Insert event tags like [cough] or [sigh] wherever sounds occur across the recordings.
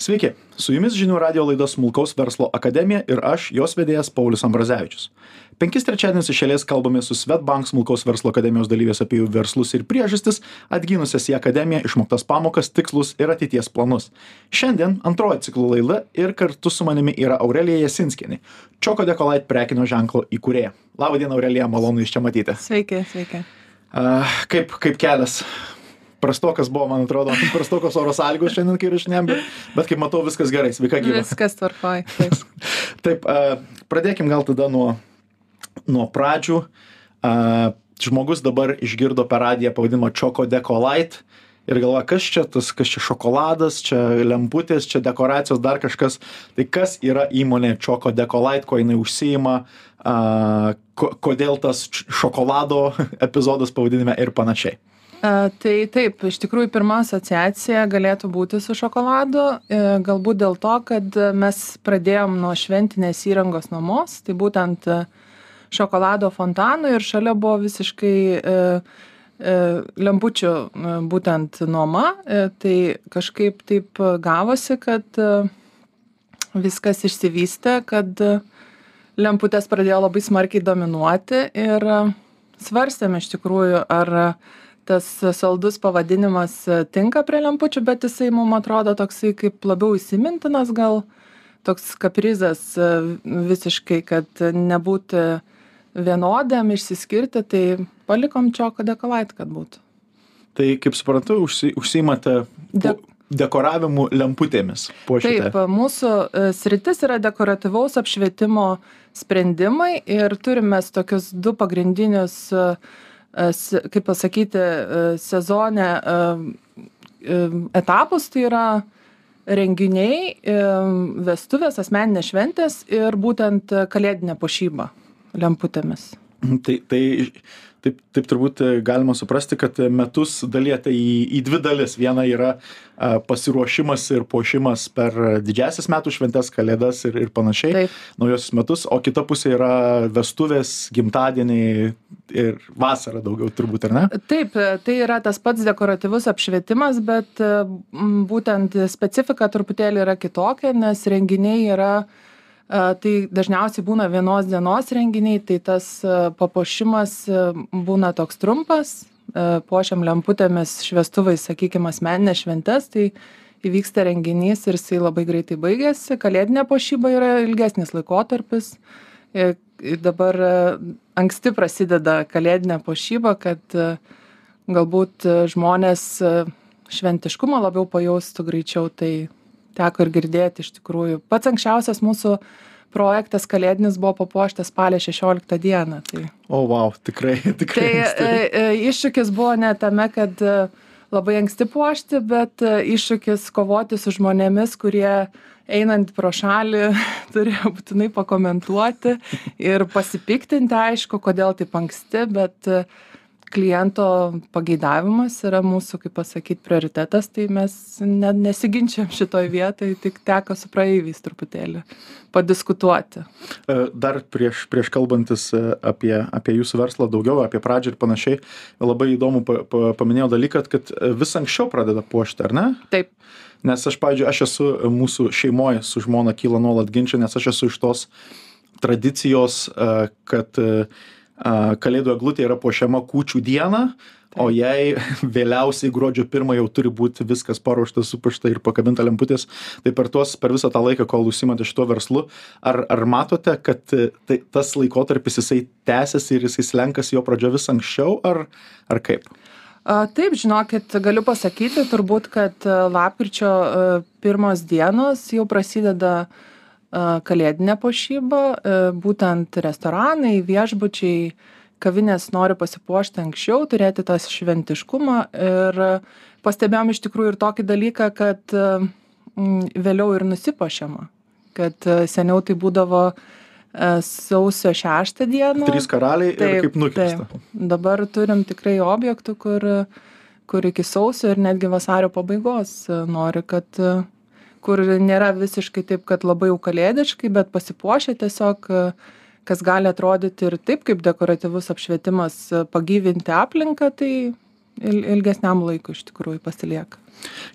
Sveiki, su jumis žinių radio laida Smulkaus verslo akademija ir aš, jos vedėjas Paulius Ambrazevičius. Penkis trečiadienius išėlės kalbame su Svetbank Smulkaus verslo akademijos dalyvės apie jų verslus ir priežastis, atgynusias į akademiją, išmoktas pamokas, tikslus ir ateities planus. Šiandien antroji ciklo laida ir kartu su manimi yra Aurelija Jasinskienė, Čoko Dekolait prekinio ženklo įkūrėja. Labą dieną, Aurelija, malonu iš čia matyti. Sveiki, sveiki. Uh, kaip, kaip kelias prastokas buvo, man atrodo, prastokos oro sąlygos šiandien, kai rašinėm, bet, bet kaip matau, viskas gerai, sveika gyva. Viskas tvarkoj. Taip, [laughs] taip pradėkim gal tada nuo, nuo pradžių. Žmogus dabar išgirdo per radiją pavadinimą Choco Deco Light ir galvoja, kas čia tas, kas čia šokoladas, čia lemputės, čia dekoracijos, dar kažkas. Tai kas yra įmonė Choco Deco Light, kuo jinai užsijima, kodėl tas šokolado [laughs] epizodas pavadinime ir panašiai. A, tai taip, iš tikrųjų pirma asociacija galėtų būti su šokoladu, e, galbūt dėl to, kad mes pradėjom nuo šventinės įrangos nuomos, tai būtent e, šokolado fontanų ir šalia buvo visiškai e, e, lempučių e, būtent nuoma, e, tai kažkaip taip gavosi, kad e, viskas išsivystė, kad e, lemputės pradėjo labai smarkiai dominuoti ir e, svarstėme iš tikrųjų, ar e, tas saldus pavadinimas e, tinka prie lempučių, bet jisai mums atrodo toksai kaip labiau įsimintinas gal, toks kaprizas e, visiškai, kad nebūti vienodėm, išsiskirti, tai palikom čoko dekolait, kad būtų. Tai kaip suprantu, užsi, užsimate De dekoravimu lemputėmis. Taip, mūsų e, sritis yra dekoratyvaus apšvietimo sprendimai ir turime tokius du pagrindinius uh, kaip pasakyti, sezone etapus, tai yra renginiai, vestuvės, asmeninės šventės ir būtent kalėdinė pošyba lemputėmis. Tai, tai taip taip turbūt e, galima suprasti kad metus dalijate į į dvi dalis. Viena yra a pasiruošimas ir puošimas per didžiąsias metų šventes kalėdas ir ir panašiai naujuosius metus. O kita pusė yra vestuvės gimtadieniai ir vasara daugiau turbūt ar ne? Taip tai yra tas pats dekoratyvus apšvietimas bet būtent specifika truputėlį yra kitokia nes renginiai yra tai dažniausiai būna vienos dienos renginiai tai tas papuošimas būna toks trumpas. Puošiam lemputėmis šviestuvais sakykim asmenines šventes tai įvyksta renginys ir jisai labai greitai baigiasi kalėdinė puošyba yra ilgesnis laikotarpis. Ir dabar anksti prasideda kalėdinė puošyba kad galbūt žmonės šventiškumą labiau pajaustų greičiau tai teko ir girdėti iš tikrųjų. Pats anksčiausias mūsų projektas kalėdinis buvo papuoštas spalio šešioliktą dieną tai o vau tikrai [laughs] tikrai tai e, e, iššūkis buvo ne tame kad e, labai anksti puošti bet iššūkis kovoti su žmonėmis kurie einant pro šalį [laughs] turėjo būtinai pakomentuoti ir pasipiktinti aišku kodėl taip anksti bet kliento pageidavimas yra mūsų kaip pasakyt prioritetas tai mes ne nesiginčijam šitoj vietoj tik teko su praeiviais truputėlį padiskutuoti. E, dar prieš prieš kalbantis e, apie apie jūsų verslą daugiau apie pradžią ir panašiai labai įdomų pa pa paminėjot dalyką kad vis anksčiau pradeda puošti ar ne? Taip. Nes aš pavyzdžiui aš esu mūsų šeimoj su žmona kyla nuolat ginčai nes aš esu iš tos tradicijos e, kad kalėdų eglutė yra puošiama kūčių dieną, o jei [laughs] vėliausiai gruodžio pirmą jau turi būti viskas paruošta, supašta ir pakabinta lemputės, tai per, tuos, per visą tą laiką, kol užsimate šito verslu, ar, ar matote, kad tai, tas laikotarpis jisai tęsiasi ir jisai slenkasi jo pradžio vis anksčiau, ar, ar kaip? Taip, žinokit, galiu pasakyti turbūt, kad lapkričio pirmos dienos jau prasideda uh, kalėdinė puošyba, būtent restoranai, viešbučiai, kavinės nori pasipuošti anksčiau, turėti tą šventiškumą ir pastebėjom iš tikrųjų ir tokį dalyką, kad vėliau ir nusipošiama, kad seniau tai būdavo sausio šeštą dieną. Trys karaliai taip, ir kaip nukirsta. Taip. Dabar turim tikrai objektų, kur, kur iki sausio ir netgi vasario pabaigos nori, kad kur nėra visiškai taip kad labai jau kalėdiškai bet pasipuošę tiesiog kas gali atrodyti ir taip kaip dekoratyvus apšvietimas pagyvinti aplinką tai il ilgesniam laikui iš tikrųjų pasilieka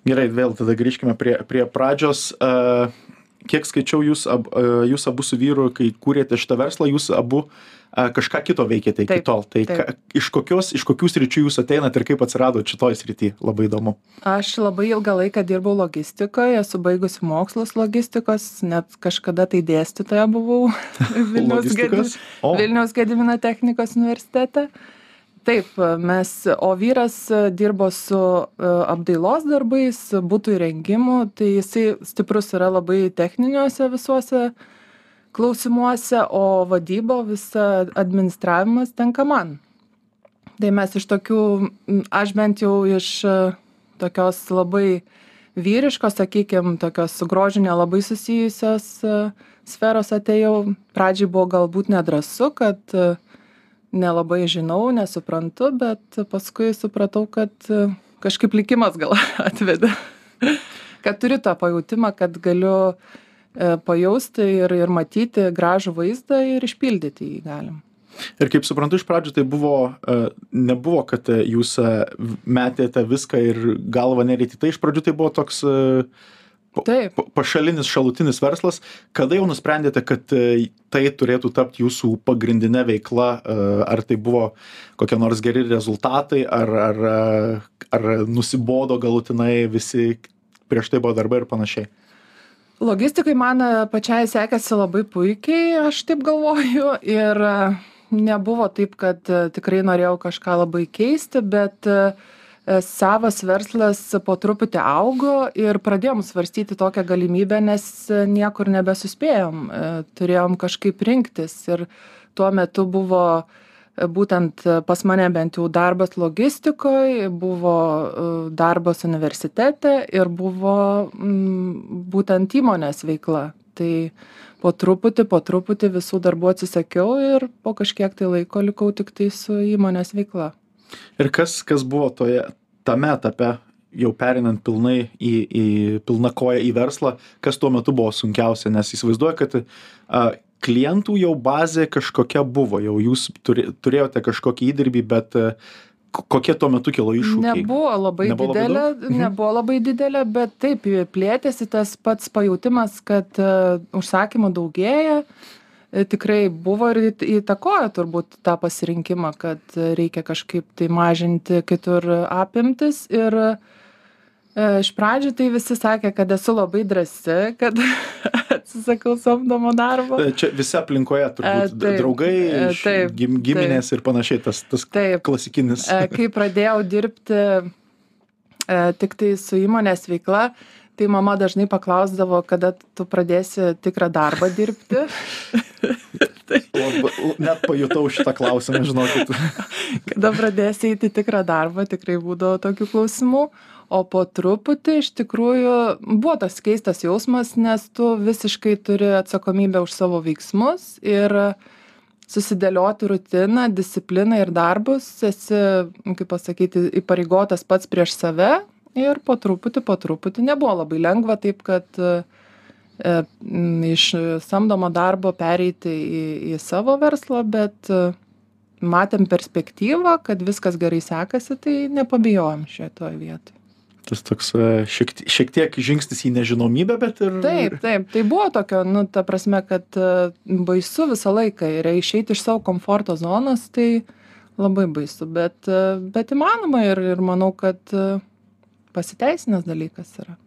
Gerai, vėl tada grįžkime prie, prie pradžios. Uh, kiek skaičiau, jūs, ab, jūs abu su vyru, kai kūrėte šitą verslą, jūs abu uh, kažką kito veikėte iki tol. Tai ka, iš, kokios, iš kokių sričių jūs ateinate ir kaip atsirado šitoj srity? Labai įdomu. Aš labai ilgą laiką dirbau logistikoje, esu baigusi mokslus logistikos, net kažkada tai dėstytoja buvau [laughs] Vilniaus, Gedi, Logistikos? O. Vilniaus Gedimino technikos universitete. Taip, mes, o vyras dirbo su e, apdailos darbais, būtų įrengimu, tai jisai stiprus yra labai techniniuose visuose klausimuose, o vadyba, visa administravimas tenka man. Tai mes iš tokių, aš bent jau iš e, tokios labai vyriškos, sakykime, tokios su grožiu nelabai susijusios e, sferos atėjau. Pradžiai buvo galbūt nedrasu, kad e, nelabai žinau, nesuprantu, bet paskui supratau, kad kažkaip likimas gal [laughs] atvedė. kad turiu tą pajūtimą, kad galiu e, pajausti ir, ir matyti gražų vaizdą ir išpildyti jį galim. Ir kaip suprantu, iš pradžių tai buvo, e, nebuvo, kad e, jūs e, metėte viską ir galvą nerėti. Tai iš pradžių tai buvo toks e, Taip. pa- pašalinis šalutinis verslas. Kada jau nusprendėte, kad e, tai turėtų tapti jūsų pagrindinė veikla? e, Ar tai buvo kokie nors geri rezultatai, ar, ar, e, ar nusibodo galutinai visi prieš tai buvo darbai ir panašiai? Logistikai man e, pačiai sekėsi labai puikiai, aš taip galvoju. Ir e, nebuvo taip, kad e, tikrai norėjau kažką labai keisti, bet savas verslas po truputį augo ir pradėjom svarstyti tokią galimybę, nes niekur nebesuspėjom. Turėjom kažkaip rinktis ir tuo metu buvo būtent pas mane bent jau darbas logistikoje, buvo e, darbas universitete ir buvo būtent įmonės veikla. Tai po truputį, po truputį visų darbų atsisakiau ir po kažkiek tai laiko likau tik tai su įmonės veikla. Ir kas, kas buvo toje, tame etape, jau perinant pilnai į, į pilną koją į verslą, kas tuo metu buvo sunkiausia, nes įsivaizduoju, kad a, klientų jau bazė kažkokia buvo, jau jūs turėjote kažkokį įdirbį, bet ko- kokie tuo metu kilo iššūkiai? Nebuvo labai Nebuvo labai didelė, daug? Mhm. nebuvo labai didelė, bet taip plėtėsi tas pats pajūtimas, kad uh, užsakymų daugėja. E, Tikrai buvo ir įt- įtakojo turbūt tą pasirinkimą, kad e, reikia kažkaip tai mažinti kitur apimtis. Ir e, iš pradžių tai visi sakė, kad esu labai drąsi, kad [laughs] atsisakau samdomo darbo. E, Čia visi aplinkoje turbūt E, taip, draugai, e, taip, gim, giminės ir panašiai, tas, tas Taip. klasikinis. Kai pradėjau dirbti tik tai su įmonės veikla, tai mama dažnai paklausdavo, kada tu pradėsi tikrą darbą dirbti. [laughs] Labai, net pajutau šitą klausimą, žinokit. kada pradėsi eiti tikrą darbą, tikrai būdavo tokių klausimų. O po truputį iš tikrųjų buvo tas keistas jausmas, nes tu visiškai turi atsakomybę už savo veiksmus ir susidėlioti rutiną, discipliną ir darbus, esi, kaip pasakyti, įpareigotas pats prieš save ir po truputį, po truputį nebuvo labai lengva, taip kad e, iš samdomo darbo pereiti į, į savo verslą, bet e, matėm perspektyvą, kad viskas gerai sekasi, tai nepabijojom šitoje vietoje. Tas toks e, šiek, šiek tiek žingsnis į nežinomybę, bet ir... Taip, taip, tai buvo tokio, nu, ta prasme, kad e, baisu visą laiką yra išeiti iš savo komforto zonos, tai labai baisu, bet, e, bet įmanoma ir, ir manau, kad pasiteisinęs dalykas yra.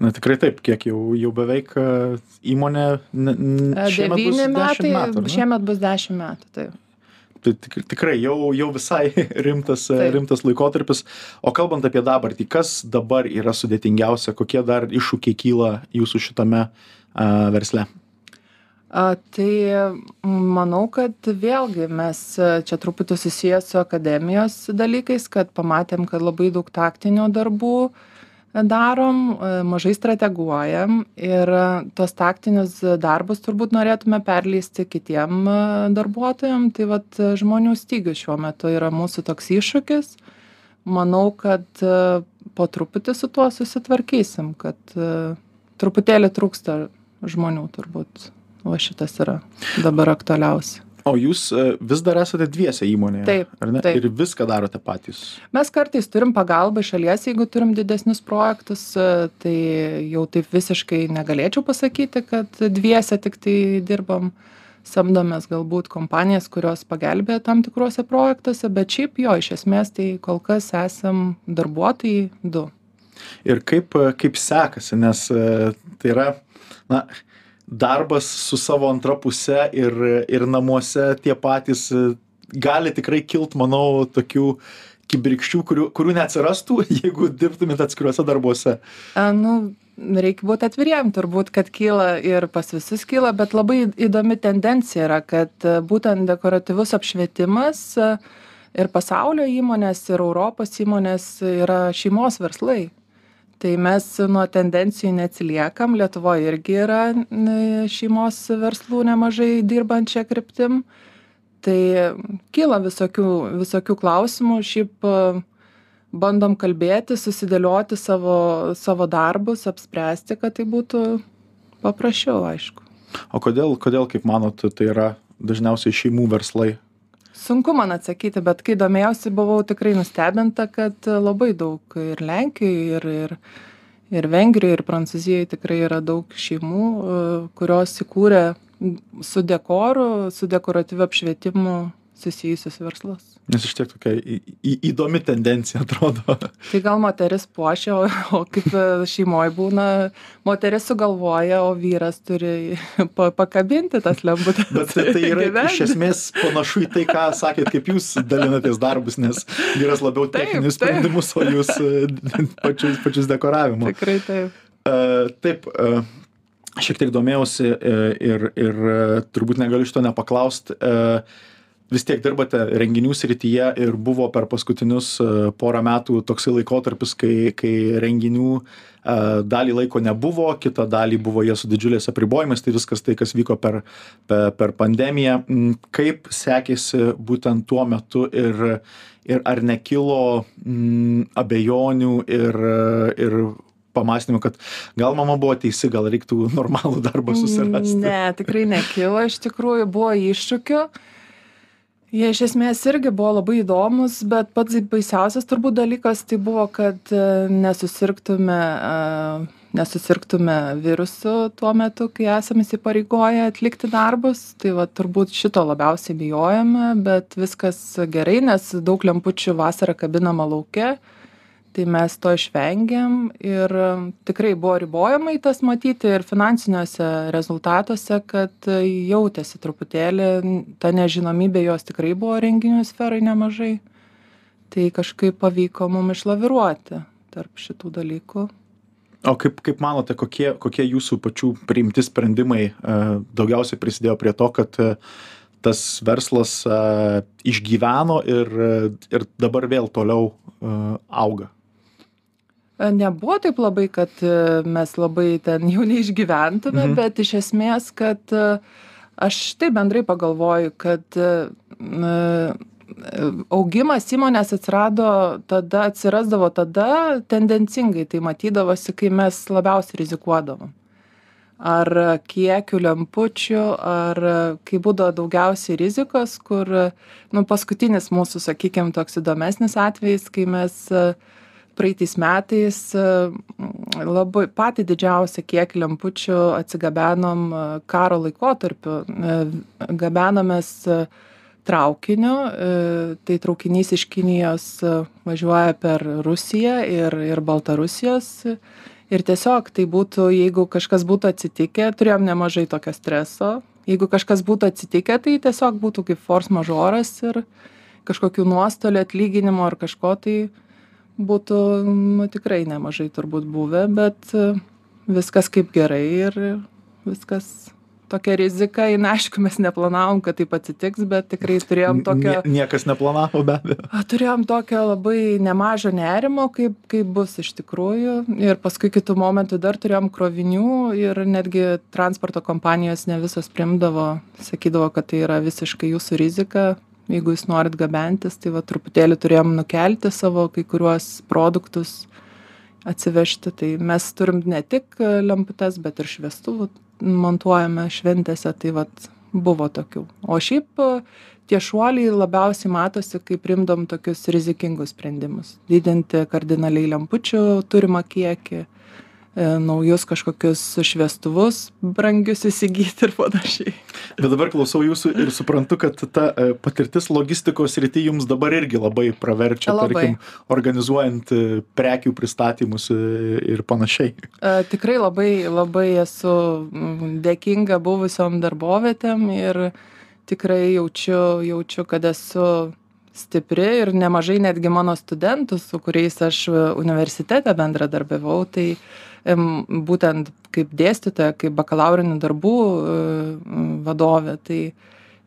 Na tikrai taip, kiek jau, jau beveik įmonė... Devyni 10 metai, metų, šiemet bus dešimt metų, taip. Tai tik, tikrai jau, jau visai [laughs] rimtas, Taip. rimtas laikotarpis. O kalbant apie dabartį, kas dabar yra sudėtingiausia, kokie dar iššūkiai kyla jūsų šitame uh, versle? A, tai manau, kad vėlgi mes čia truputį susijęs su akademijos dalykais, kad pamatėm, kad labai daug taktinių darbų e, darom, e, mažai strateguojam ir tuos taktinius darbus turbūt norėtume perleisti kitiem e, darbuotojam. Tai vat e, žmonių stygius šiuo metu yra mūsų toks iššūkis. Manau, kad po truputį su tuo susitvarkysim, kad truputėlį trūksta žmonių turbūt. O šitas yra dabar aktualiausia. O jūs e, vis dar esate dviese įmonėje Taip, ar ne taip. ir viską darote patys Mes kartais turim pagalbą iš šalies, jeigu turim didesnius projektus, e, tai jau taip visiškai negalėčiau pasakyti, kad dviese tik tai dirbam. Samdomės galbūt kompanijas, kurios pagelbėja tam tikruose projektuose, bet šiaip jo, iš esmės tai kol kas esam darbuotojai du. ir kaip e, kaip sekasi nes tai yra na darbas su savo antra puse ir ir namuose tie patys e, gali tikrai kilt manau tokių kibirkščių kurių kurių neatsirastų [laughs] jeigu dirbtumėt atskiruose darbuose A, nu, reikia būti atviriem, turbūt, kad kyla ir pas visus kyla, bet labai įdomi tendencija yra, kad e, būtent dekoratyvus apšvietimas e, ir pasaulio įmonės, ir Europos įmonės yra šeimos verslai. Tai mes nuo tendencijų neatsiliekam, Lietuvoje irgi yra n, šeimos verslų nemažai dirbančią kryptim. Tai kyla visokių, visokių klausimų, šiaip e, bandom kalbėti, susidėlioti savo, savo darbus, apspręsti, kad tai būtų paprasčiau, aišku. o kodėl kodėl kaip manot tai yra dažniausiai šeimų verslai Sunku man atsakyti, bet kai domėjausi, buvau tikrai nustebinta, kad labai daug ir Lenkijoje, ir, ir, ir Vengrijoje, ir Prancūzijoje tikrai yra daug šeimų, e, kurios įkūrė su dekoru, su dekoratyviu apšvietimu susijusius verslus. nes iš tiek tokia į, į, įdomi tendencija [laughs] atrodo Tai gal moteris puošia, o, o kaip šeimoje būna, moteris sugalvoja, o vyras turi [laughs] pa, pakabinti tas lemputes. Bet tai tai yra [laughs] iš Gyventi. esmės panašu į tai, ką sakėt, kaip jūs dalinatės darbus, nes vyras labiau Taip, techninius taip. sprendimus, o jūs e, pačius, pačius dekoravimo. Tikrai taip. E, Taip, e, šiek tiek domėjausi e, ir, ir e, turbūt negaliu iš to nepaklausti. Vis tiek dirbate renginių srityje ir buvo per paskutinius e, porą metų toksai laikotarpis, kai, kai renginių e, dalį laiko nebuvo, kitą dalį buvo jie su didžiuliais apribojimais, tai viskas tai, kas vyko per, per, per pandemiją. Mm, Kaip sekėsi būtent tuo metu ir, ir ar nekilo mm, abejonių ir, ir pamastymų, kad gal mama buvo teisi, gal reiktų normalų darbą susirasti. Ne, tikrai nekilo, iš tikrųjų buvo iššūkių. Jie iš esmės irgi buvo labai įdomus, bet pats baisiausias turbūt dalykas tai buvo, kad e, nesusirgtume, e, nesusirgtume virusu tuo metu, kai esame įsipareigoję atlikti darbus. Tai va turbūt šito labiausiai bijojame, bet viskas gerai, nes daug lempučių vasarą kabinama laukia tai mes to išvengėm ir um, tikrai buvo ribojimai tas matyti ir finansiniuose rezultatuose kad e, jautėsi truputėlį ta nežinomybė jos tikrai buvo renginių sferai nemažai tai kažkaip pavyko mum išlaviruoti tarp šitų dalykų O kaip, kaip manote, kokie, kokie jūsų pačių priimti sprendimai e, daugiausiai prisidėjo prie to, kad e, tas verslas išgyveno ir, ir dabar vėl toliau auga? Nebuvo taip labai, kad e, mes labai ten jau neišgyventume, mhm. bet iš esmės, kad e, aš taip bendrai pagalvoju, kad e, augimas įmonės atsirado tada, atsirasdavo tada tendencingai, tai matydavosi, kai mes labiausiai rizikuodavom. Ar kiekių lempučių, ar kai būdavo daugiausiai rizikos, kur, nu, paskutinis mūsų, sakykime, toks įdomesnis atvejis, kai mes uh, praeitais metais e, labai patį didžiausią kiekį lempučių atsigabenom e, karo laikotarpiu. E, Gabenomės traukiniu, tai traukinys iš Kinijos važiuoja per Rusiją ir, ir Baltarusijos. Ir tiesiog tai būtų, jeigu kažkas būtų atsitikę, turėjom nemažai tokio streso. Jeigu kažkas būtų atsitikę, tai tiesiog būtų kaip force majoras ir kažkokių nuostolių atlyginimo ar kažko tai būtų nu, tikrai nemažai turbūt buvę, bet e, viskas kaip gerai ir viskas tokia rizika, na, aišku, mes neplanavom, kad taip atsitiks, bet tikrai turėjom tokio... Nie, niekas neplanavo be abejo. Turėjom tokio labai nemažo nerimo, kaip, kaip bus iš tikrųjų. Ir paskui kitų momentų dar turėjom krovinių ir netgi transporto kompanijos ne visos primdavo, sakydavo, kad tai yra visiškai jūsų rizika. Jeigu jūs norit gabentis, tai va truputėlį turėjom nukelti savo kai kuriuos produktus, atsivežti. Tai mes turim ne tik lemputes, bet ir šviestuvų montuojame šventėse. Tai va buvo tokių o šiaip tie šuoliai labiausiai matosi kai priimdavom tokius rizikingus sprendimus didinti kardinaliai lempučių turimą kiekį E, naujus kažkokius šviestuvus brangius įsigyti ir panašiai. Bet dabar klausau jūsų ir suprantu, kad ta e, patirtis logistikos rytį jums dabar irgi labai praverčia, labai. tarkim, organizuojant e, prekių pristatymus ir panašiai. Tikrai labai, labai esu dėkinga buvusiom darbovietėm ir tikrai jaučiu, jaučiu, kad esu stipri ir nemažai netgi mano studentų, su kuriais aš universitete bendradarbiavau, tai būtent kaip dėstytoja, kaip bakalaurinių darbų e, vadovė, tai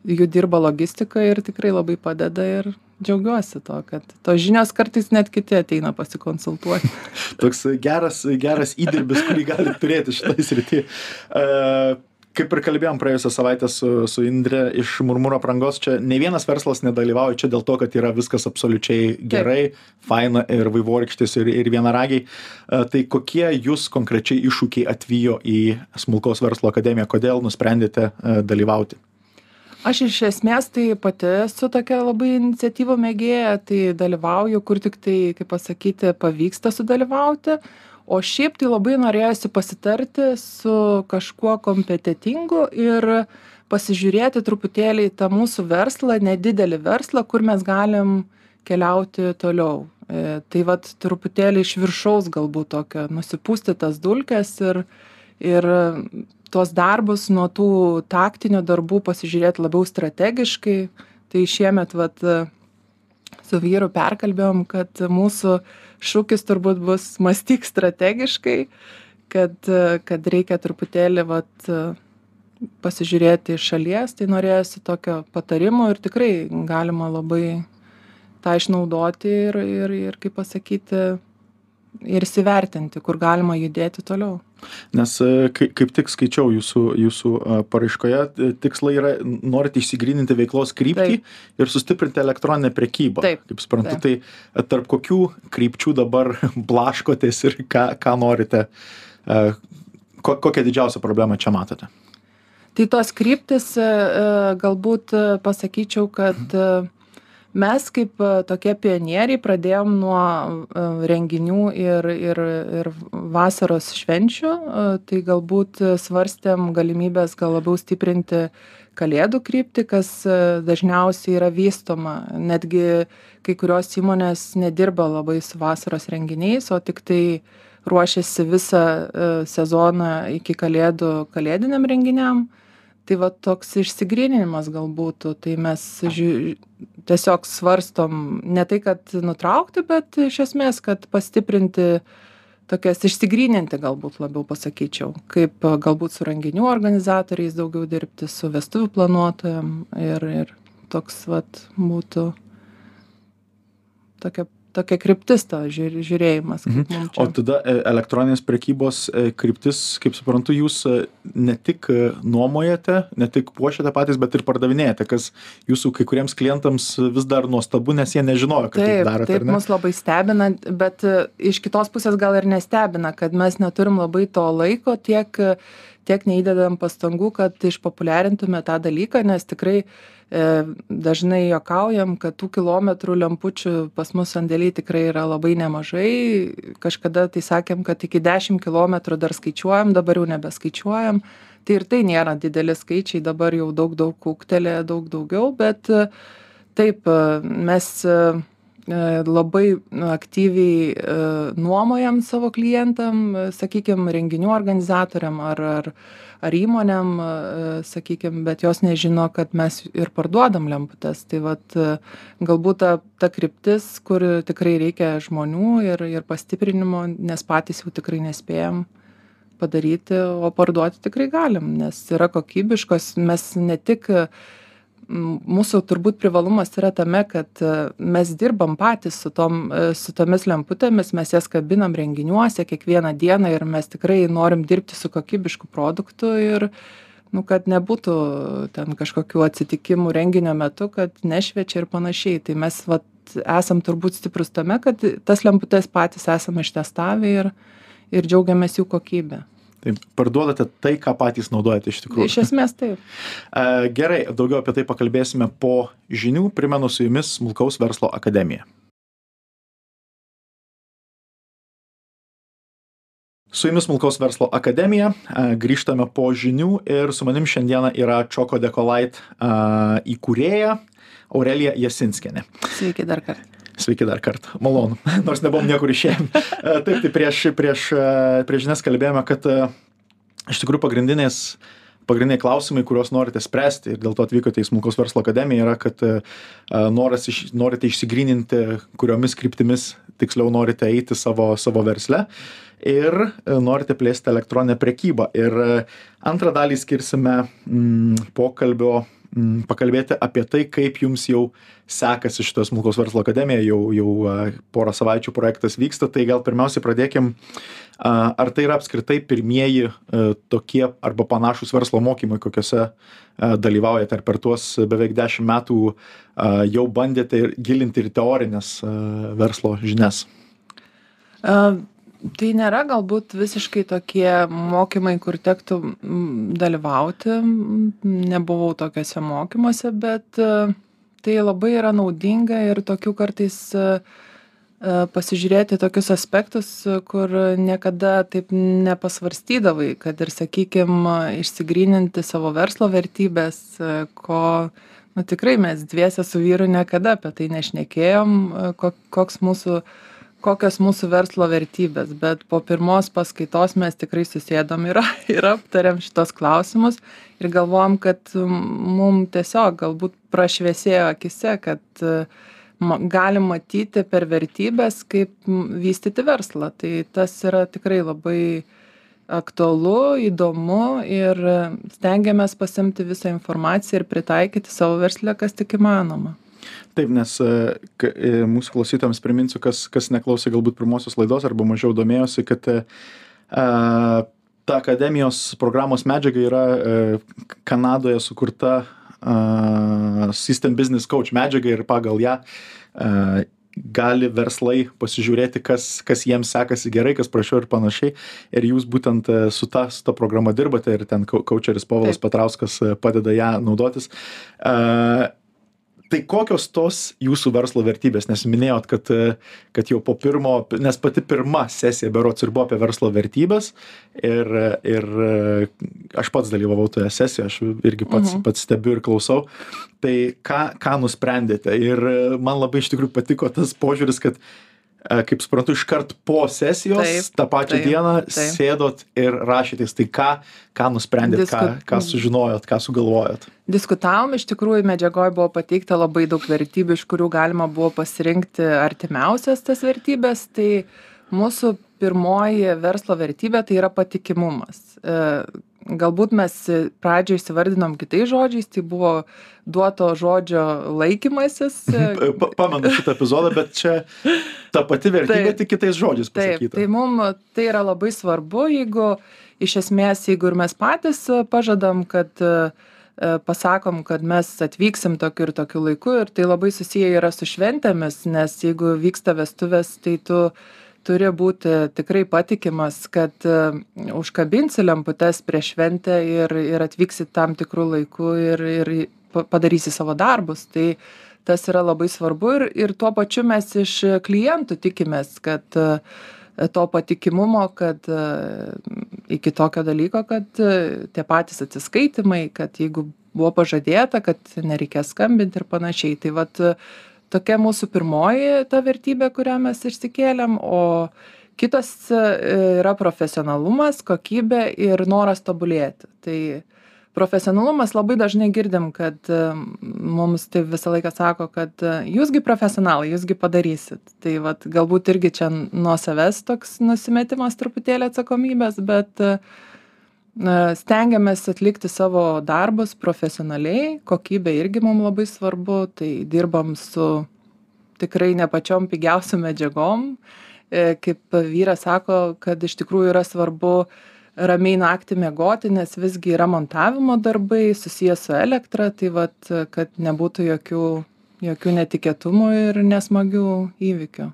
jų dirba logistika ir tikrai labai padeda ir džiaugiuosi to, kad tos žinios kartais net kiti ateina pasikonsultuoti. [laughs] Toks geras, geras įdirbis, kurį gali turėti šitą sritį. Uh, kaip ir kalbėjom praėjusią savaitę su su indre iš murmuro aprangos čia nei vienas verslas nedalyvauja čia dėl to kad yra viskas absoliučiai gerai faina ir vaivorykštės ir ir vienaragiai. E, tai kokie jus konkrečiai iššūkiai atvijo į smulkaus verslo akademiją? Kodėl nusprendėte e, dalyvauti? Aš iš esmės tai pati esu tokia labai iniciatyvų mėgėja, tai dalyvauju, kur tik tai, kaip pasakyti, pavyksta sudalyvauti o šiaip tai labai norėjosi pasitarti su kažkuo kompetentingu ir pasižiūrėti truputėlį į tą mūsų verslą nedidelį verslą kur mes galim keliauti toliau. E, tai vat truputėlį iš viršaus galbūt tokio nusipūsti tas dulkes ir ir tuos darbus nuo tų taktinių darbų pasižiūrėt labiau strategiškai. Tai šiemet vat su vyru perkalbėjom kad mūsų šūkis turbūt bus [laughs] mąstyk strategiškai, kad, kad reikia truputėlį vat, pasižiūrėti iš šalies, tai norėjusi tokio patarimo ir tikrai galima labai tą išnaudoti ir, ir, ir kaip pasakyti, ir įsivertinti, kur galima judėti toliau. Nes e, kaip tik skaičiau jūsų, jūsų e, paraiškoje, e, tikslai yra, norite išsigryninti veiklos kryptį Taip. ir sustiprinti elektroninę prekybą. Taip. Kaip suprantu, Taip. tai tarp kokių krypčių dabar [laughs] blaškotės ir ką, ką norite, ko, kokią didžiausią problemą čia matote? Tai tos kryptis galbūt pasakyčiau, kad mhm mes kaip e, tokie pionieriai pradėjom nuo e, renginių ir ir ir vasaros švenčių e, tai galbūt svarstėm galimybes gal labiau stiprinti kalėdų kryptį kas dažniausiai yra vystoma. Netgi kai kurios įmonės nedirba labai su vasaros renginiais o tiktai ruošiasi visą sezoną iki kalėdų kalėdiniam renginiam tai va toks išsigryninimas gal būtų tai mes žiū tiesiog svarstom ne tai kad nutraukti bet iš esmės kad pastiprinti tokias išsigryninti galbūt labiau pasakyčiau kaip galbūt su renginių organizatoriais daugiau dirbti su vestuvių planuotojam ir ir toks vat būtų tokia tokia kryptis to žiūr žiūrėjimas mhm. O tada e, elektroninės prekybos e, kryptis, kaip suprantu, jūs e, ne tik nuomojate, ne tik puošiate patys, bet ir pardavinėjate, kas jūsų kai kuriems klientams vis dar nuostabu, nes jie nežinojo, kad taip, tai darote. Taip, mus labai stebina, bet iš kitos pusės gal ir nestebina, kad mes neturim labai to laiko tiek tiek neįdedam pastangų, kad išpopuliarintume tą dalyką, nes tikrai E, dažnai juokaujam kad tų kilometrų lempučių pas mus sandėly tikrai yra labai nemažai. Kažkada tai sakėm kad iki dešim kilometrų dar skaičiuojam dabar jau nebeskaičiuojam. Tai ir tai nėra dideli skaičiai dabar jau daug daug ūgtelėję daug daugiau bet taip mes labai aktyviai nuomojam savo klientam sakykim renginių organizatoriam ar ar ar įmonėm e, sakykim bet jos nežino kad mes ir parduodam lemputes. Tai vat e, galbūt ta ta kryptis kur tikrai reikia žmonių ir ir pastiprinimo nes patys jau tikrai nespėjam padaryti o parduoti tikrai galim nes yra kokybiškos. Mes ne tik mūsų turbūt privalumas yra tame kad e, mes dirbam patys su tom e, su tomis lemputėmis mes jas kabinam renginiuose kiekvieną dieną ir mes tikrai norim dirbti su kokybišku produktu ir nu kad nebūtų ten kažkokių atsitikimų renginio metu kad nešviečia ir panašiai. Tai mes vat esam turbūt stiprūs tame kad tas lemputes patys esam ištestavę ir ir džiaugiamės jų kokybe Tai parduodate tai, ką patys naudojate iš tikrųjų. Iš esmės taip. [laughs] Gerai, daugiau apie tai pakalbėsime po žinių. Primenu su jumis Smulkaus verslo akademija. Su jumis Smulkaus verslo akademija. Grįžtame po žinių ir su manim šiandieną yra Čoko Dekolait įkūrėja Aurelija Jasinskienė. Sveiki dar kartą. Sveiki dar kartą. Malonu. [laughs] Nors nebuvom niekur išėjęs. Taip, tai prieš, prieš, prieš žinias kalbėjome, kad iš tikrųjų pagrindinės pagrindiniai klausimai, kuriuos norite spręsti ir dėl to atvykote į Smulkaus verslo akademiją, yra, kad noras, iš, norite išsigryninti, kuriomis kryptimis tiksliau norite eiti savo, savo versle ir norite plėsti elektroninę prekybą. Ir antrą dalį skirsime mm, pokalbio mm, pakalbėti apie tai, kaip jums jau sekasi šitas smulkaus verslo akademija, jau, jau porą savaičių projektas vyksta, tai gal pirmiausiai pradėkim, ar tai yra apskritai pirmieji tokie arba panašus verslo mokymai, kokiuose dalyvaujate, ar per tuos beveik dešimt metų jau bandėte ir gilinti ir teorinės verslo žinias? Uh tai nėra galbūt visiškai tokie mokymai kur tektų dalyvauti. Nebuvau tokiuose mokymuose bet tai labai yra naudinga ir tokių kartais pasižiūrėti tokius aspektus kur niekada taip nepasvarstydavai kad ir sakykim išsigryninti savo verslo vertybes ko nu tikrai mes dviese su vyru niekada apie tai nešnekėjom ko koks mūsų kokios mūsų verslo vertybės bet po pirmos paskaitos mes tikrai susėdom ir [laughs] ir aptarėm šituos klausimus ir galvojom kad mum tiesiog galbūt prašviesėjo akyse kad galim matyti per vertybes kaip vystyti verslą. Tai tas yra tikrai labai aktualu įdomu ir stengiamės pasiimti visą informaciją ir pritaikyti savo versle kas tik įmanoma Taip, nes ka, mūsų klausytams priminsiu, kas, kas neklausė galbūt pirmosios laidos arba mažiau domėjosi, kad a, ta akademijos programos medžiaga yra a, Kanadoje sukurta a, System Business Coach medžiaga ir pagal ją a, gali verslai pasižiūrėti, kas, kas jiems sekasi gerai, kas prašiau ir panašiai. Ir jūs būtent su ta, su ta programa dirbate ir ten coacheris Povilas Patrauskas padeda ją naudotis. Uh, tai kokios tos jūsų verslo vertybės? Nes minėjot kad kad jau po pirmo nes pati pirma sesija berods ir buvo apie verslo vertybes ir ir aš pats dalyvavau toje sesijoje aš irgi pats Mhm. pats stebiu ir klausau. Tai ką ką nusprendėte? Ir man labai iš tikrųjų patiko tas požiūris kad kaip suprantu iškart po sesijos Taip, tą pačią taip, dieną taip. sėdot ir rašėtės. Tai ką ką nusprendėt ką Disku- ką sužinojot ką sugalvojot? Diskutavom iš tikrųjų medžiagoj buvo pateikta labai daug vertybių iš kurių galima buvo pasirinkti artimiausias tas vertybes tai mūsų pirmoji verslo vertybė tai yra patikimumas. E, galbūt mes pradžioj įsivardinom kitais žodžiais tai buvo duoto žodžio laikymasis [laughs] Pa- pamenu šitą epizodą bet čia ta pati vertybė Taip. tik kitais žodžiais Taip, pasakyta tai mum tai yra labai svarbu, jeigu iš esmės, jeigu ir mes patys pažadam, kad e, pasakom, kad mes atvyksim tokiu ir tokiu laiku ir tai labai susiję yra su šventėmis, nes jeigu vyksta vestuvės, tai tu turi būti tikrai patikimas, kad e, užkabinsi lemputes prieš šventę ir, ir atvyksi tam tikrų laikų ir, ir pa- padarysi savo darbus. Tai tas yra labai svarbu ir, ir tuo pačiu mes iš klientų tikimės, kad e, to patikimumo, kad e, iki tokio dalyko, kad tie patys atsiskaitimai, kad jeigu buvo pažadėta, kad nereikės skambinti ir panašiai. Tai vat tokia mūsų pirmoji ta vertybė, kurią mes išsikėlėm, o kitas e, yra profesionalumas, kokybė ir noras tobulėti. Tai profesionalumas labai dažnai girdim, kad e, mums tai visą laiką sako, kad e, jūsgi profesionalai, jūsgi padarysit. Tai vat, galbūt irgi čia nuo savęs toks nusimetimas truputėlį atsakomybės, bet e, stengiamės atlikti savo darbus profesionaliai, kokybė irgi mums labai svarbu, tai dirbam su tikrai ne pačiom pigiausiom medžiagom. E, Kaip vyras sako, kad iš tikrųjų yra svarbu ramiai naktį miegoti, nes visgi yra montavimo darbai susijęs su elektra, tai vat, kad nebūtų jokių, jokių netikėtumų ir nesmagių įvykių.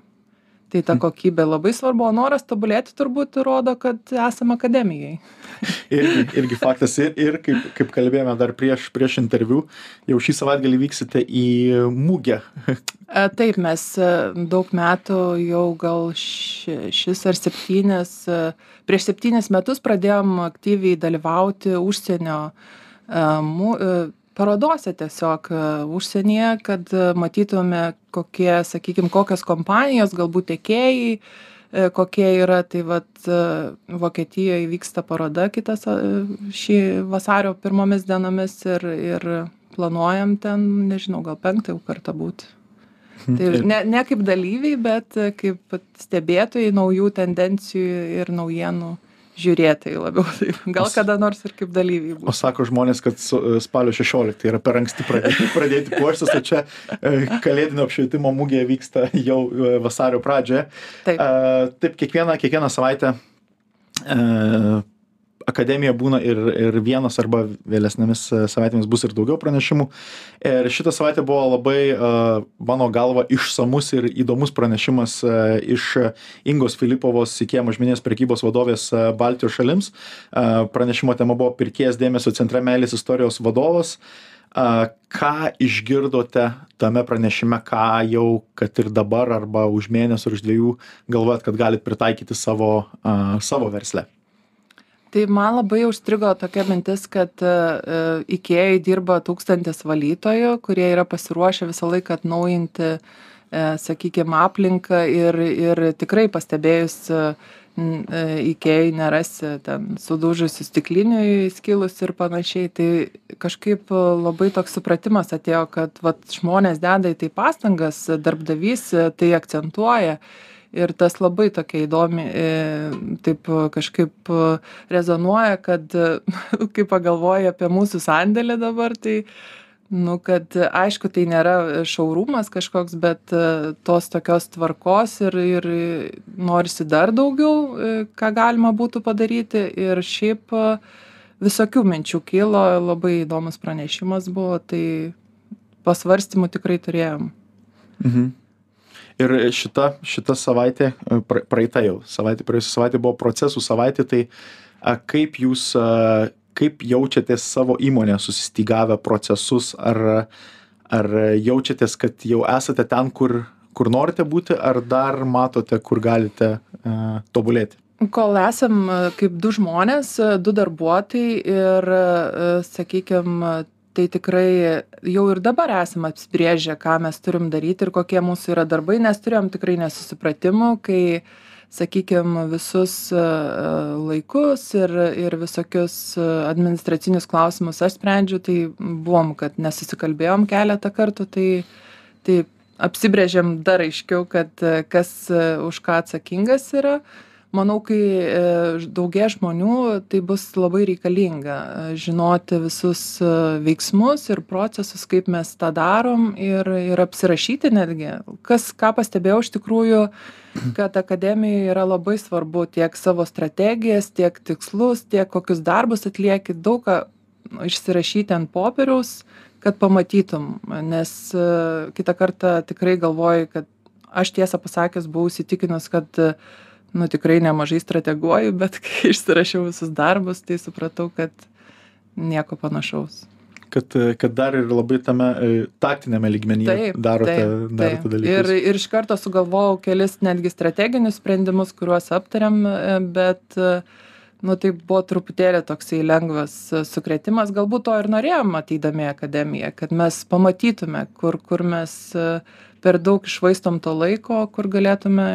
Tai ta kokybė labai svarbu o noras tobulėti turbūt rodo kad esam akademijoj [laughs] irgi irgi faktas. Ir ir kaip kaip kalbėjome dar prieš prieš interviu jau šį savaitgalį vyksite į mugę [laughs] E, Taip, mes e, daug metų jau gal ši, šis ar septynis, e, prieš septynis metus pradėjom aktyviai dalyvauti užsienio mu, parodose tiesiog užsienyje, kad matytume, kokie, sakykime, kokios kompanijos, galbūt tiekėjai, kokie yra. Tai vad Vokietijoje vyksta paroda kitas šį vasario pirmomis dienomis ir, ir planuojam ten, nežinau, gal penktą kartą būti. Tai [laughs] ne, ne kaip dalyviai, bet kaip stebėtojai naujų tendencijų ir naujienų žiūrėtojai labiau. [laughs] Taip. Gal kada nors ir kaip dalyviai. Būtų. O sako žmonės, kad e, spalio 16 yra per anksti pradėti, pradėti puoštis, o čia e, kalėdinio apšvietimo mūgėje vyksta jau e, vasario pradžioje. Taip, taip kiekvieną, kiekvieną savaitę akademija būna ir, ir vienas arba vėlesnėmis e, savaitėmis bus ir daugiau pranešimų. Ir šitą savaitę buvo labai, uh, mano galva, išsamus ir įdomus pranešimas uh, iš Ingos Filipovos iki mažminės prekybos vadovės Baltijos šalims. Pranešimo tema buvo pirkėjas dėmesio centre meilės istorijos vadovas. Ką išgirdote tame pranešime, ką jau, kad ir dabar arba už mėnesį ar už dviejų galvojat, kad galit pritaikyti savo, savo versle? Tai man labai užstrigo tokia mintis kad e, ikėjoj dirba tūkstantis valytojų kurie yra pasiruošę visą laiką atnaujinti e, sakykim aplinką ir ir tikrai pastebėjus e, ikėjoj nerasi ten sudužusių stiklinių įskilusių ir panašiai tai kažkaip labai toks supratimas atėjo kad vat žmonės deda į tai pastangas darbdavys tai akcentuoja ir tas labai tokia įdomi e, taip kažkaip rezonuoja, kad [laughs] kai pagalvoji apie mūsų sandėlį dabar, tai Nu, kad aišku, tai nėra šaurumas kažkoks, bet e, tos tokios tvarkos ir, ir norisi dar daugiau, e, ką galima būtų padaryti. Ir šiaip visokių minčių kilo, labai įdomus pranešimas buvo, tai pasvarstymų tikrai turėjom. Mhm ir šita šita savaitė pra praeita jau savaitė praėjusi savaitė buvo procesų savaitė tai a kaip jūs a kaip jaučiatės savo įmonėje susistygavę procesus? Ar ar jaučiatės kad jau esate ten kur kur norite būti ar dar matote kur galite a tobulėti? Kol esam kaip du žmonės du darbuotojai ir sakykim tai tikrai jau ir dabar esam apsibrėžę ką mes turim daryt ir kokie mūsų yra darbai nes turėjom tikrai nesusipratimų kai sakykim visus e, laikus ir ir visokius administracinius klausimus aš sprendžiu tai buvom kad nesusikalbėjom keletą kartų tai tai apsibrėžėm dar aiškiau kad kas už ką atsakingas yra manau kai e, daugės žmonių tai bus labai reikalinga e, žinoti visus e, veiksmus ir procesus kaip mes tą darom ir ir apsirašyti netgi. Kas ką pastebėjau iš tikrųjų kad akademijoj yra labai svarbu tiek savo strategijas tiek tikslus tiek kokius darbus atlieki daug ką išsirašyti ant popieriaus kad pamatytum. Nes kitą kartą tikrai galvoji kad aš tiesą pasakius buvau įsitikinus kad nu tikrai nemažai strateguoju bet [laughs] kai išsirašiau visus darbus tai supratau kad nieko panašaus kad kad dar ir labai tame e, taktiniame lygmenyje taip, darote, taip, darote taip. dalykus. Ir, ir iš karto sugalvojau kelis netgi strateginius sprendimus, kuriuos aptariam, e, bet uh, nu tai buvo truputėlį toksai lengvas sukrėtimas. Galbūt to ir norėjom ateidami į akademiją kad mes pamatytume kur kur mes e, per daug iššvaistom to laiko kur galėtume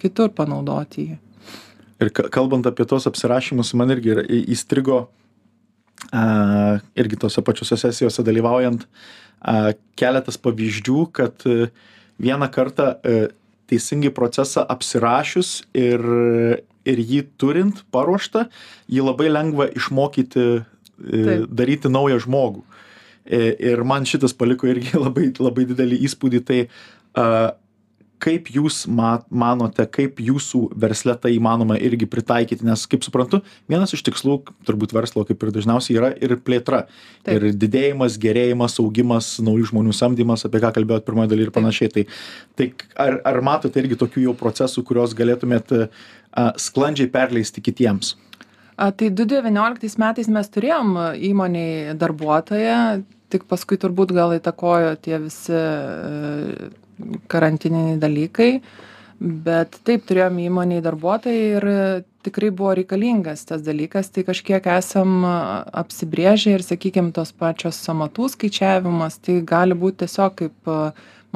kitur panaudoti jį. Ir kalbant apie tuos apsirašymus man irgi yra įstrigo a, irgi tose pačiose sesijose dalyvaujant a, keletas pavyzdžių kad e, vieną kartą a, e, teisingai procesą apsirašius ir ir jį turint paruoštą, jį labai lengva išmokyti e, Taip. daryti naują žmogų. E, ir man šitas paliko irgi [laughs] labai, labai didelį įspūdį. Tai kaip jūs ma manote kaip jūsų versle tai įmanoma irgi pritaikyti nes kaip suprantu vienas iš tikslų turbūt verslo kaip ir dažniausiai yra ir plėtra. Ir didėjimas gerėjimas augimas naujų žmonių samdymas apie ką kalbėjot pirmoj daly ir panašiai. Tai tai ar ar matote irgi tokių jau procesų kuriuos galėtumėt a sklandžiai perleisti kitiems? A tai du devynioliktais metais mes turėjom įmonėj darbuotoją tik paskui turbūt gal įtakojo tie visi karantininiai dalykai bet taip turėjom įmonėj darbuotoją ir tikrai buvo reikalingas tas dalykas tai kažkiek esam apsibrėžę ir sakykim tos pačios sąmatų skaičiavimas tai gali būt tiesiog kaip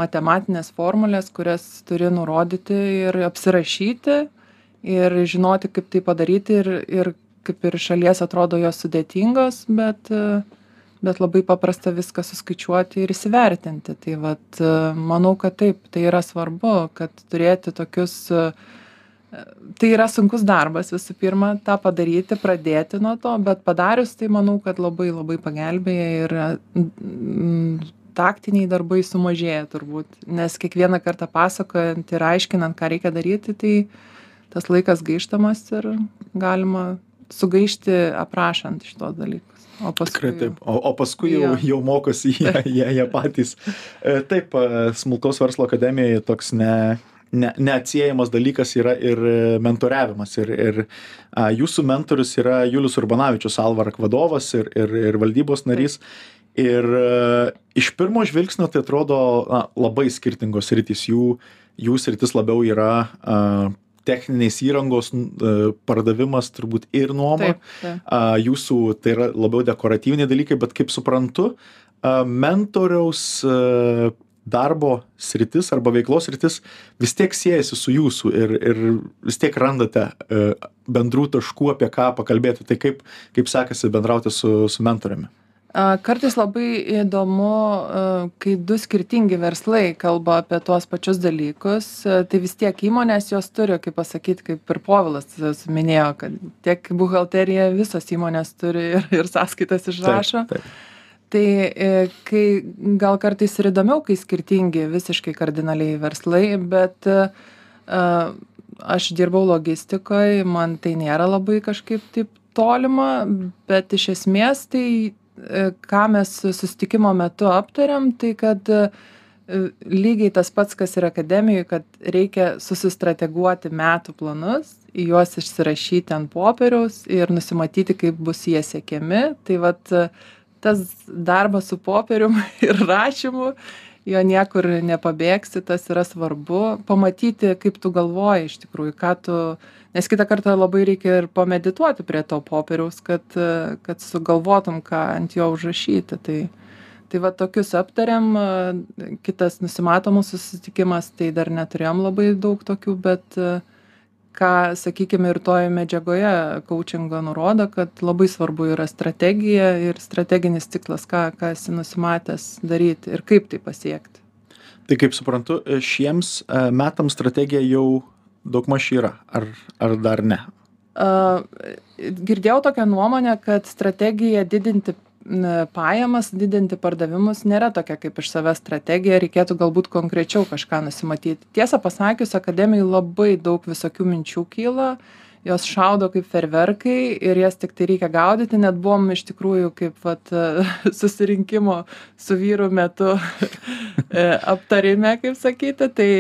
matematinės formulės kurias turi nurodyti ir apsirašyti ir žinoti kaip tai padaryti ir ir kaip ir šalies atrodo jos sudėtingos bet bet labai paprasta viską suskaičiuoti ir įsivertinti. Tai vat manau kad taip tai yra svarbu kad turėti tokius tai yra sunkus darbas visų pirma tą padaryti pradėti nuo to bet padarius tai manau kad labai labai pagelbėja ir taktiniai darbai sumažėja turbūt nes kiekvieną kartą pasakojant ir aiškinant ką reikia daryti tai tas laikas gaištamas ir galima sugaišti aprašant šituos dalykus o paskui taip. O o paskui jau jau mokosi jie [laughs] jie jie patys. E, taip smulkaus verslo akademijoj toks ne ne neatsiejamas dalykas yra ir mentoriavimas. Ir ir a jūsų mentorius yra julius urbanavičius alvark vadovas ir ir ir valdybos narys. Ir iš pirmo žvilgsnio tai atrodo na labai skirtingos sritys. Jų jų sritis labiau yra a techninės įrangos e, pardavimas turbūt ir nuoma. Jūsų tai yra labiau dekoratyviniai dalykai, bet kaip suprantu, mentoriaus e, darbo sritis arba veiklos sritis vis tiek siejasi su jūsų ir, ir vis tiek randate e, bendrų taškų, apie ką pakalbėti. Tai kaip, kaip sekasi bendrauti su, su mentoriumi? Kartais labai įdomu, kai du skirtingi verslai kalba apie tuos pačius dalykus, tai vis tiek įmonės jos turi, kaip pasakyti, kaip ir Povilas minėjo, kad tiek buhalterija visos įmonės turi ir, ir sąskaitas išrašo. Taip, taip. Tai e, kai gal kartais ir įdomiau, kai skirtingi visiškai kardinaliai verslai, bet uh, aš dirbau logistikoje, man tai nėra labai kažkaip taip tolima, bet iš esmės tai E, ką mes susitikimo metu aptarėm, tai kad e, lygiai tas pats, kas ir akademijoje, kad reikia susistrateguoti metų planus, juos išsirašyti ant popieriaus ir nusimatyti, kaip bus jie siekiami. Tai vat tas darbas su popierium [laughs] ir rašymu, jo niekur nepabėgsi, tas yra svarbu. Pamatyti, kaip tu galvoji iš tikrųjų, ką tu nes kitą kartą labai reikia ir pamedituoti prie to popieriaus kad kad sugalvotum ką ant jo užrašyti tai tai va tokius aptarėm kitas nusimato mūsų susitikimas tai dar neturėjom labai daug tokių bet ką sakykim ir toj medžiagoje kaučingo nurodo kad labai svarbu yra strategija ir strateginis tikslas ką ką esi nusimatęs daryti ir kaip tai pasiekti. Tai kaip suprantu šiems metams strategija jau daugmaž yra ar ar dar ne? Girdėjau tokią nuomonę kad strategija didinti pajamas didinti pardavimus nėra tokia kaip iš savęs strategija reikėtų galbūt konkrečiau kažką nusimatyti. Tiesą pasakius akademijoj labai daug visokių minčių kyla jos šaudo kaip fejerverkai ir jas tiktai reikia gaudyti net buvom iš tikrųjų kaip vat [laughs] susirinkimo su vyru metu [laughs] e, aptarime kaip sakyti. Tai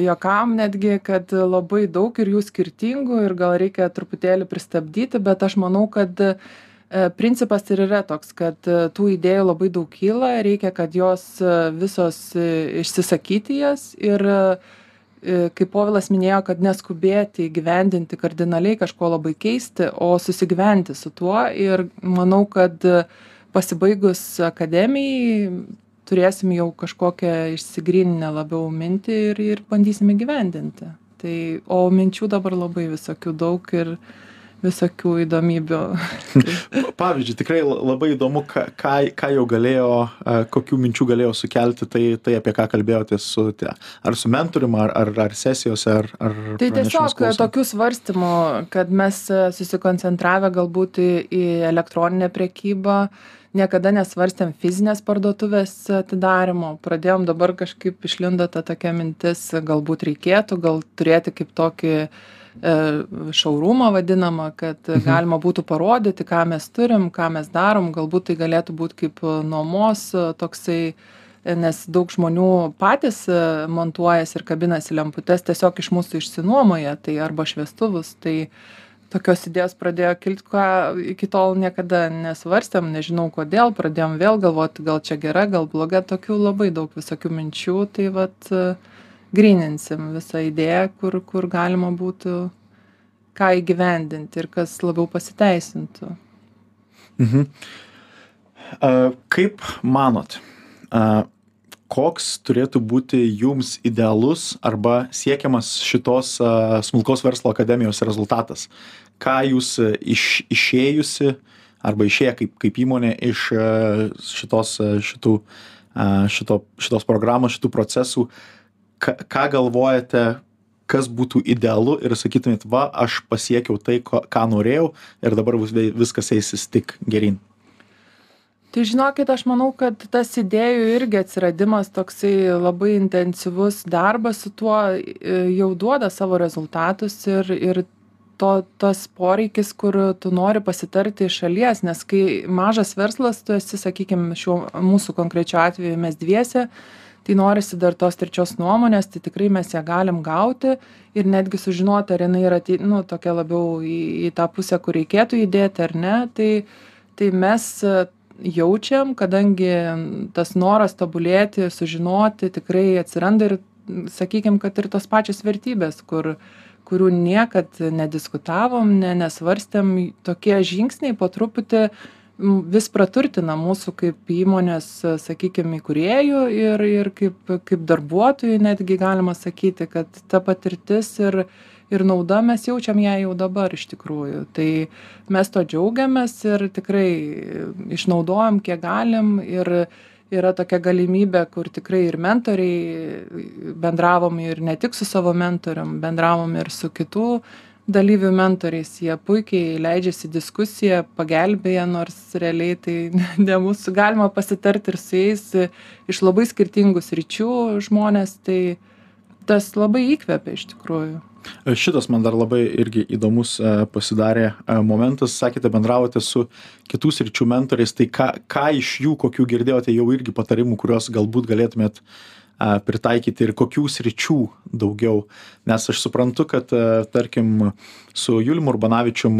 juokavom netgi kad labai daug ir jų skirtingų ir gal reikia truputėlį pristabdyti bet aš manau kad principas ir yra toks kad tų idėjų labai daug kyla reikia kad jos visos išsisakyti jas ir E, kaip povilas minėjo kad neskubėti įgyvendinti kardinaliai kažko labai keisti o susigyventi su tuo. Ir manau kad pasibaigus akademijai turėsim jau kažkokią išsigryninę labiau mintį ir ir bandysim įgyvendinti. Tai o minčių dabar labai visokių daug ir visokių įdomybių. [laughs] Pavyzdžiui, tikrai labai įdomu, ką, ką jau galėjo, kokių minčių galėjo sukelti, tai, tai apie ką kalbėjote su, ar su mentorium, ar, ar, ar sesijose, ar... ar tai tiesiog tokių svarstymų, kad mes susikoncentravę galbūt į, į elektroninę priekybą, niekada nesvarstėm fizinės parduotuvės atidarimo, pradėjom dabar kažkaip išlindo ta tokia mintis, galbūt reikėtų gal turėti kaip tokį šaurumą e, vadinamą, kad mhm. galima būtų parodyti, ką mes turim, ką mes darom, galbūt tai galėtų būti kaip nuomos toksai, nes daug žmonių patys montuojasi ir kabinasi lemputes, tiesiog iš mūsų išsinuomoja, tai arba šviestuvus, tai tokios idėjos pradėjo kilt, ką iki tol niekada nesvarstėm, nežinau kodėl, pradėjom vėl galvoti, gal čia gera, gal bloga, tokių labai daug visokių minčių, tai vat grininsim visą idėją, kur, kur galima būtų ką įgyvendinti ir kas labiau pasiteisintų. Mhm. Uh, kaip manot, uh, koks turėtų būti jums idealus arba siekiamas šitos uh, smulkaus verslo akademijos rezultatas? Ką jūs iš, išėjusi arba išėję kaip, kaip įmonė iš šitos, šitų, šito, šitos programos, šitų procesų, ką, ką galvojate, kas būtų idealu ir sakytumėt, va, aš pasiekiau tai, ko, ką norėjau ir dabar viskas eisis tik gerin? tai žinokit aš manau kad tas idėjų irgi atsiradimas toksai labai intensyvus darbas su tuo e, jau duoda savo rezultatus ir ir to tas poreikis kur tu nori pasitarti iš šalies nes kai mažas verslas tu esi sakykim šiuo mūsų konkrečiu atveju mes dviese tai norisi dar tos trečios nuomonės tai tikrai mes ją galim gauti ir netgi sužinoti ar jinai yra nu tokia labiau į į tą pusę kur reikėtų judėti ar ne. Tai tai mes jaučiam kadangi tas noras tobulėti sužinoti tikrai atsiranda ir sakykim kad ir tos pačios vertybės kur kurių niekad nediskutavom ne nesvarstėm tokie žingsniai po truputį vis praturtina mūsų kaip įmonės sakykim įkūrėjų ir ir kaip kaip darbuotojų netgi galima sakyti kad ta patirtis ir ir nauda mes jaučiam ją jau dabar iš tikrųjų. Tai mes tuo džiaugiamės ir tikrai išnaudojam kiek galim ir yra tokia galimybė kur tikrai ir mentoriai bendravom ir ne tik su savo mentorium bendravom ir su kitų dalyvių mentoriais. Jie puikiai leidžiasi į diskusiją pagelbėja nors realiai tai ne mūsų galima pasitarti ir su jais iš labai skirtingų sričių žmonės. Tai tas labai įkvepia iš tikrųjų. Šitas man dar labai irgi įdomus e, pasidarė e, momentas. Sakėte, bendravote su kitų sričių mentoriais, tai ką, ką iš jų, kokių girdėjote jau irgi patarimų, kuriuos galbūt galėtumėt pritaikyti ir kokių sričių daugiau. Nes aš suprantu, kad, tarkim, su Julimu Urbanavičium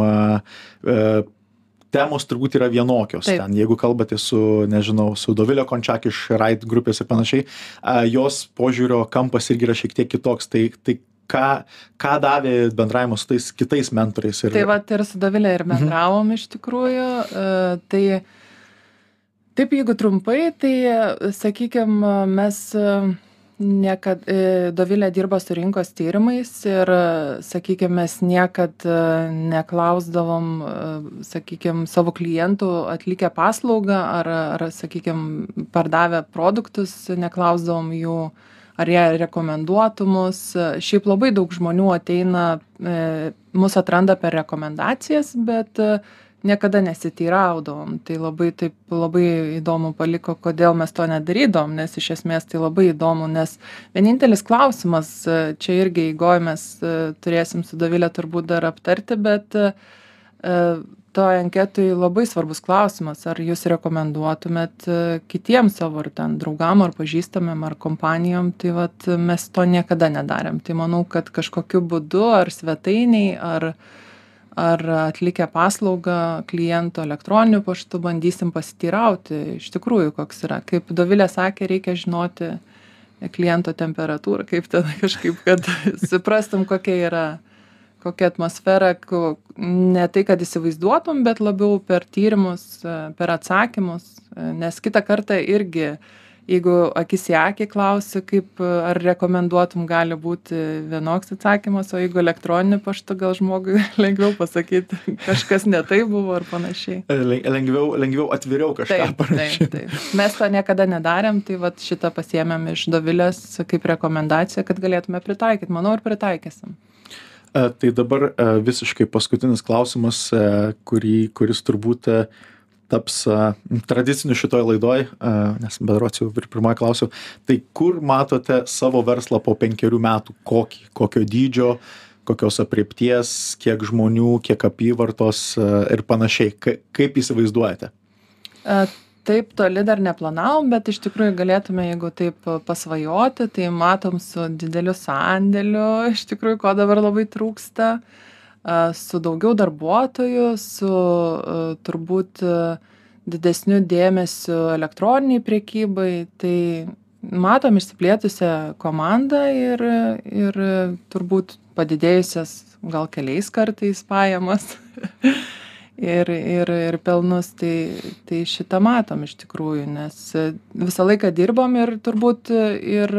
temos turbūt yra vienokios. Taip. Ten, jeigu kalbate su, nežinau, su Dovilio Končiak iš Right grupės ir panašiai, jos požiūrio kampas irgi yra šiek tiek kitoks. Tai, tai ką ką davė bendravimas su tais kitais mentoriais ir tai vat ir su dovile ir mhm. bendravom iš tikrųjų e, tai taip jeigu trumpai tai sakykim mes niekad e, dovilė dirba su rinkos tyrimais ir sakykim mes niekad neklausdavom sakykim savo klientų atlikę paslaugą ar ar sakykim pardavę produktus neklausdavom jų ar jie rekomenduotų mus. Šiaip labai daug žmonių ateina e, mus atranda per rekomendacijas bet e, niekada nesiteiraudavom. Tai labai taip labai įdomu paliko kodėl mes to nedarydavom nes iš esmės tai labai įdomu nes vienintelis klausimas e, čia irgi eigoj mes turėsim su dovile turbūt dar aptarti bet toj anketoj labai svarbus klausimas ar jūs rekomenduotumėt e, kitiem savo ar ten draugam ar pažįstamiem ar kompanijom tai vat mes to niekada nedarėm. Tai manau kad kažkokiu būdu ar svetainėj ar ar atlikę paslaugą kliento elektroniniu paštu bandysim pasiteirauti iš tikrųjų koks yra. Kaip dovilė sakė reikia žinoti kliento temperatūrą kaip ten [laughs] kažkaip kad suprastum kokia yra kokia atmosfera ne tai kad įsivaizduotum bet labiau per tyrimus per atsakymus nes kitą kartą irgi jeigu akis į akį klausi kaip ar rekomenduotum gali būti vienoks atsakymas o jeigu elektroniniu paštu gal žmogui [laughs] lengviau pasakyt kažkas ne taip buvo ar panašiai. Le- lengviau lengviau atviriau kažką taip taip parašyt. taip. Mes to niekada nedarėm tai vat šitą pasiėmėm iš dovilės kaip rekomendaciją kad galėtume pritaikyt. Manau ir pritaikysim. E, tai dabar e, visiškai paskutinis klausimas e, kurį kuris turbūt e, taps e, tradiciniu šitoj laidoj e, nes berods jau ir pirmoj klausiau tai kur matote savo verslą po penkerių metų? Kokį? Kokio dydžio? Kokios aprėpties kiek žmonių? Kiek apyvartos? E, ir panašiai. Ka- kaip įsivaizduojate? E, Taip toli dar neplanavom, bet iš tikrųjų galėtume, jeigu taip pasvajoti, tai matom su dideliu sandėliu, iš tikrųjų, ko dabar labai trūksta, e, su daugiau darbuotojų, su turbūt didesniu dėmesiu elektroniniai priekybai, tai matom išsiplėtusią komandą ir, ir turbūt padidėjusias gal keliais kartais pajamas. [laughs] ir ir ir pelnus tai tai šitą matom iš tikrųjų nes visą laiką dirbom ir turbūt ir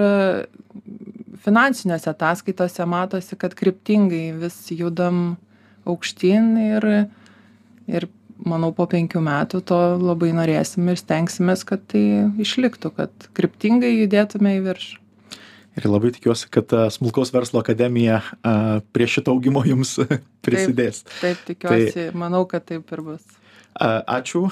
finansinėse ataskaitose matosi kad kryptingai vis judam aukštyn ir ir manau po penkių metų to labai norėsim ir stengsimės kad tai išliktų kad kryptingai judėtume į viršų ir labai tikiuosi kad a, smulkaus verslo akademija a, prie šito augimo jums [laughs] prisidės taip tikiuosi manau kad taip ir bus A, Ačiū.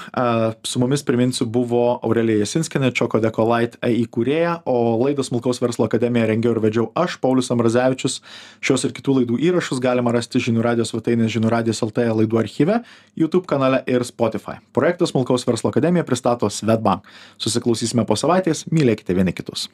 Su mumis priminsiu buvo Aurelija Jasinskienė, Čoko Dekolait įkūrėja, o laidą Smulkaus verslo akademiją rengiau ir vedžiau aš, Paulius Amrazevičius. Šios ir kitų laidų įrašus galima rasti žinių radijos svetainės žinių radijos LT laidų archyve, YouTube kanale ir Spotify. Projektas Smulkaus verslo akademija pristato Svetbank. Susiklausysime po savaitės, mylėkite vieni kitus.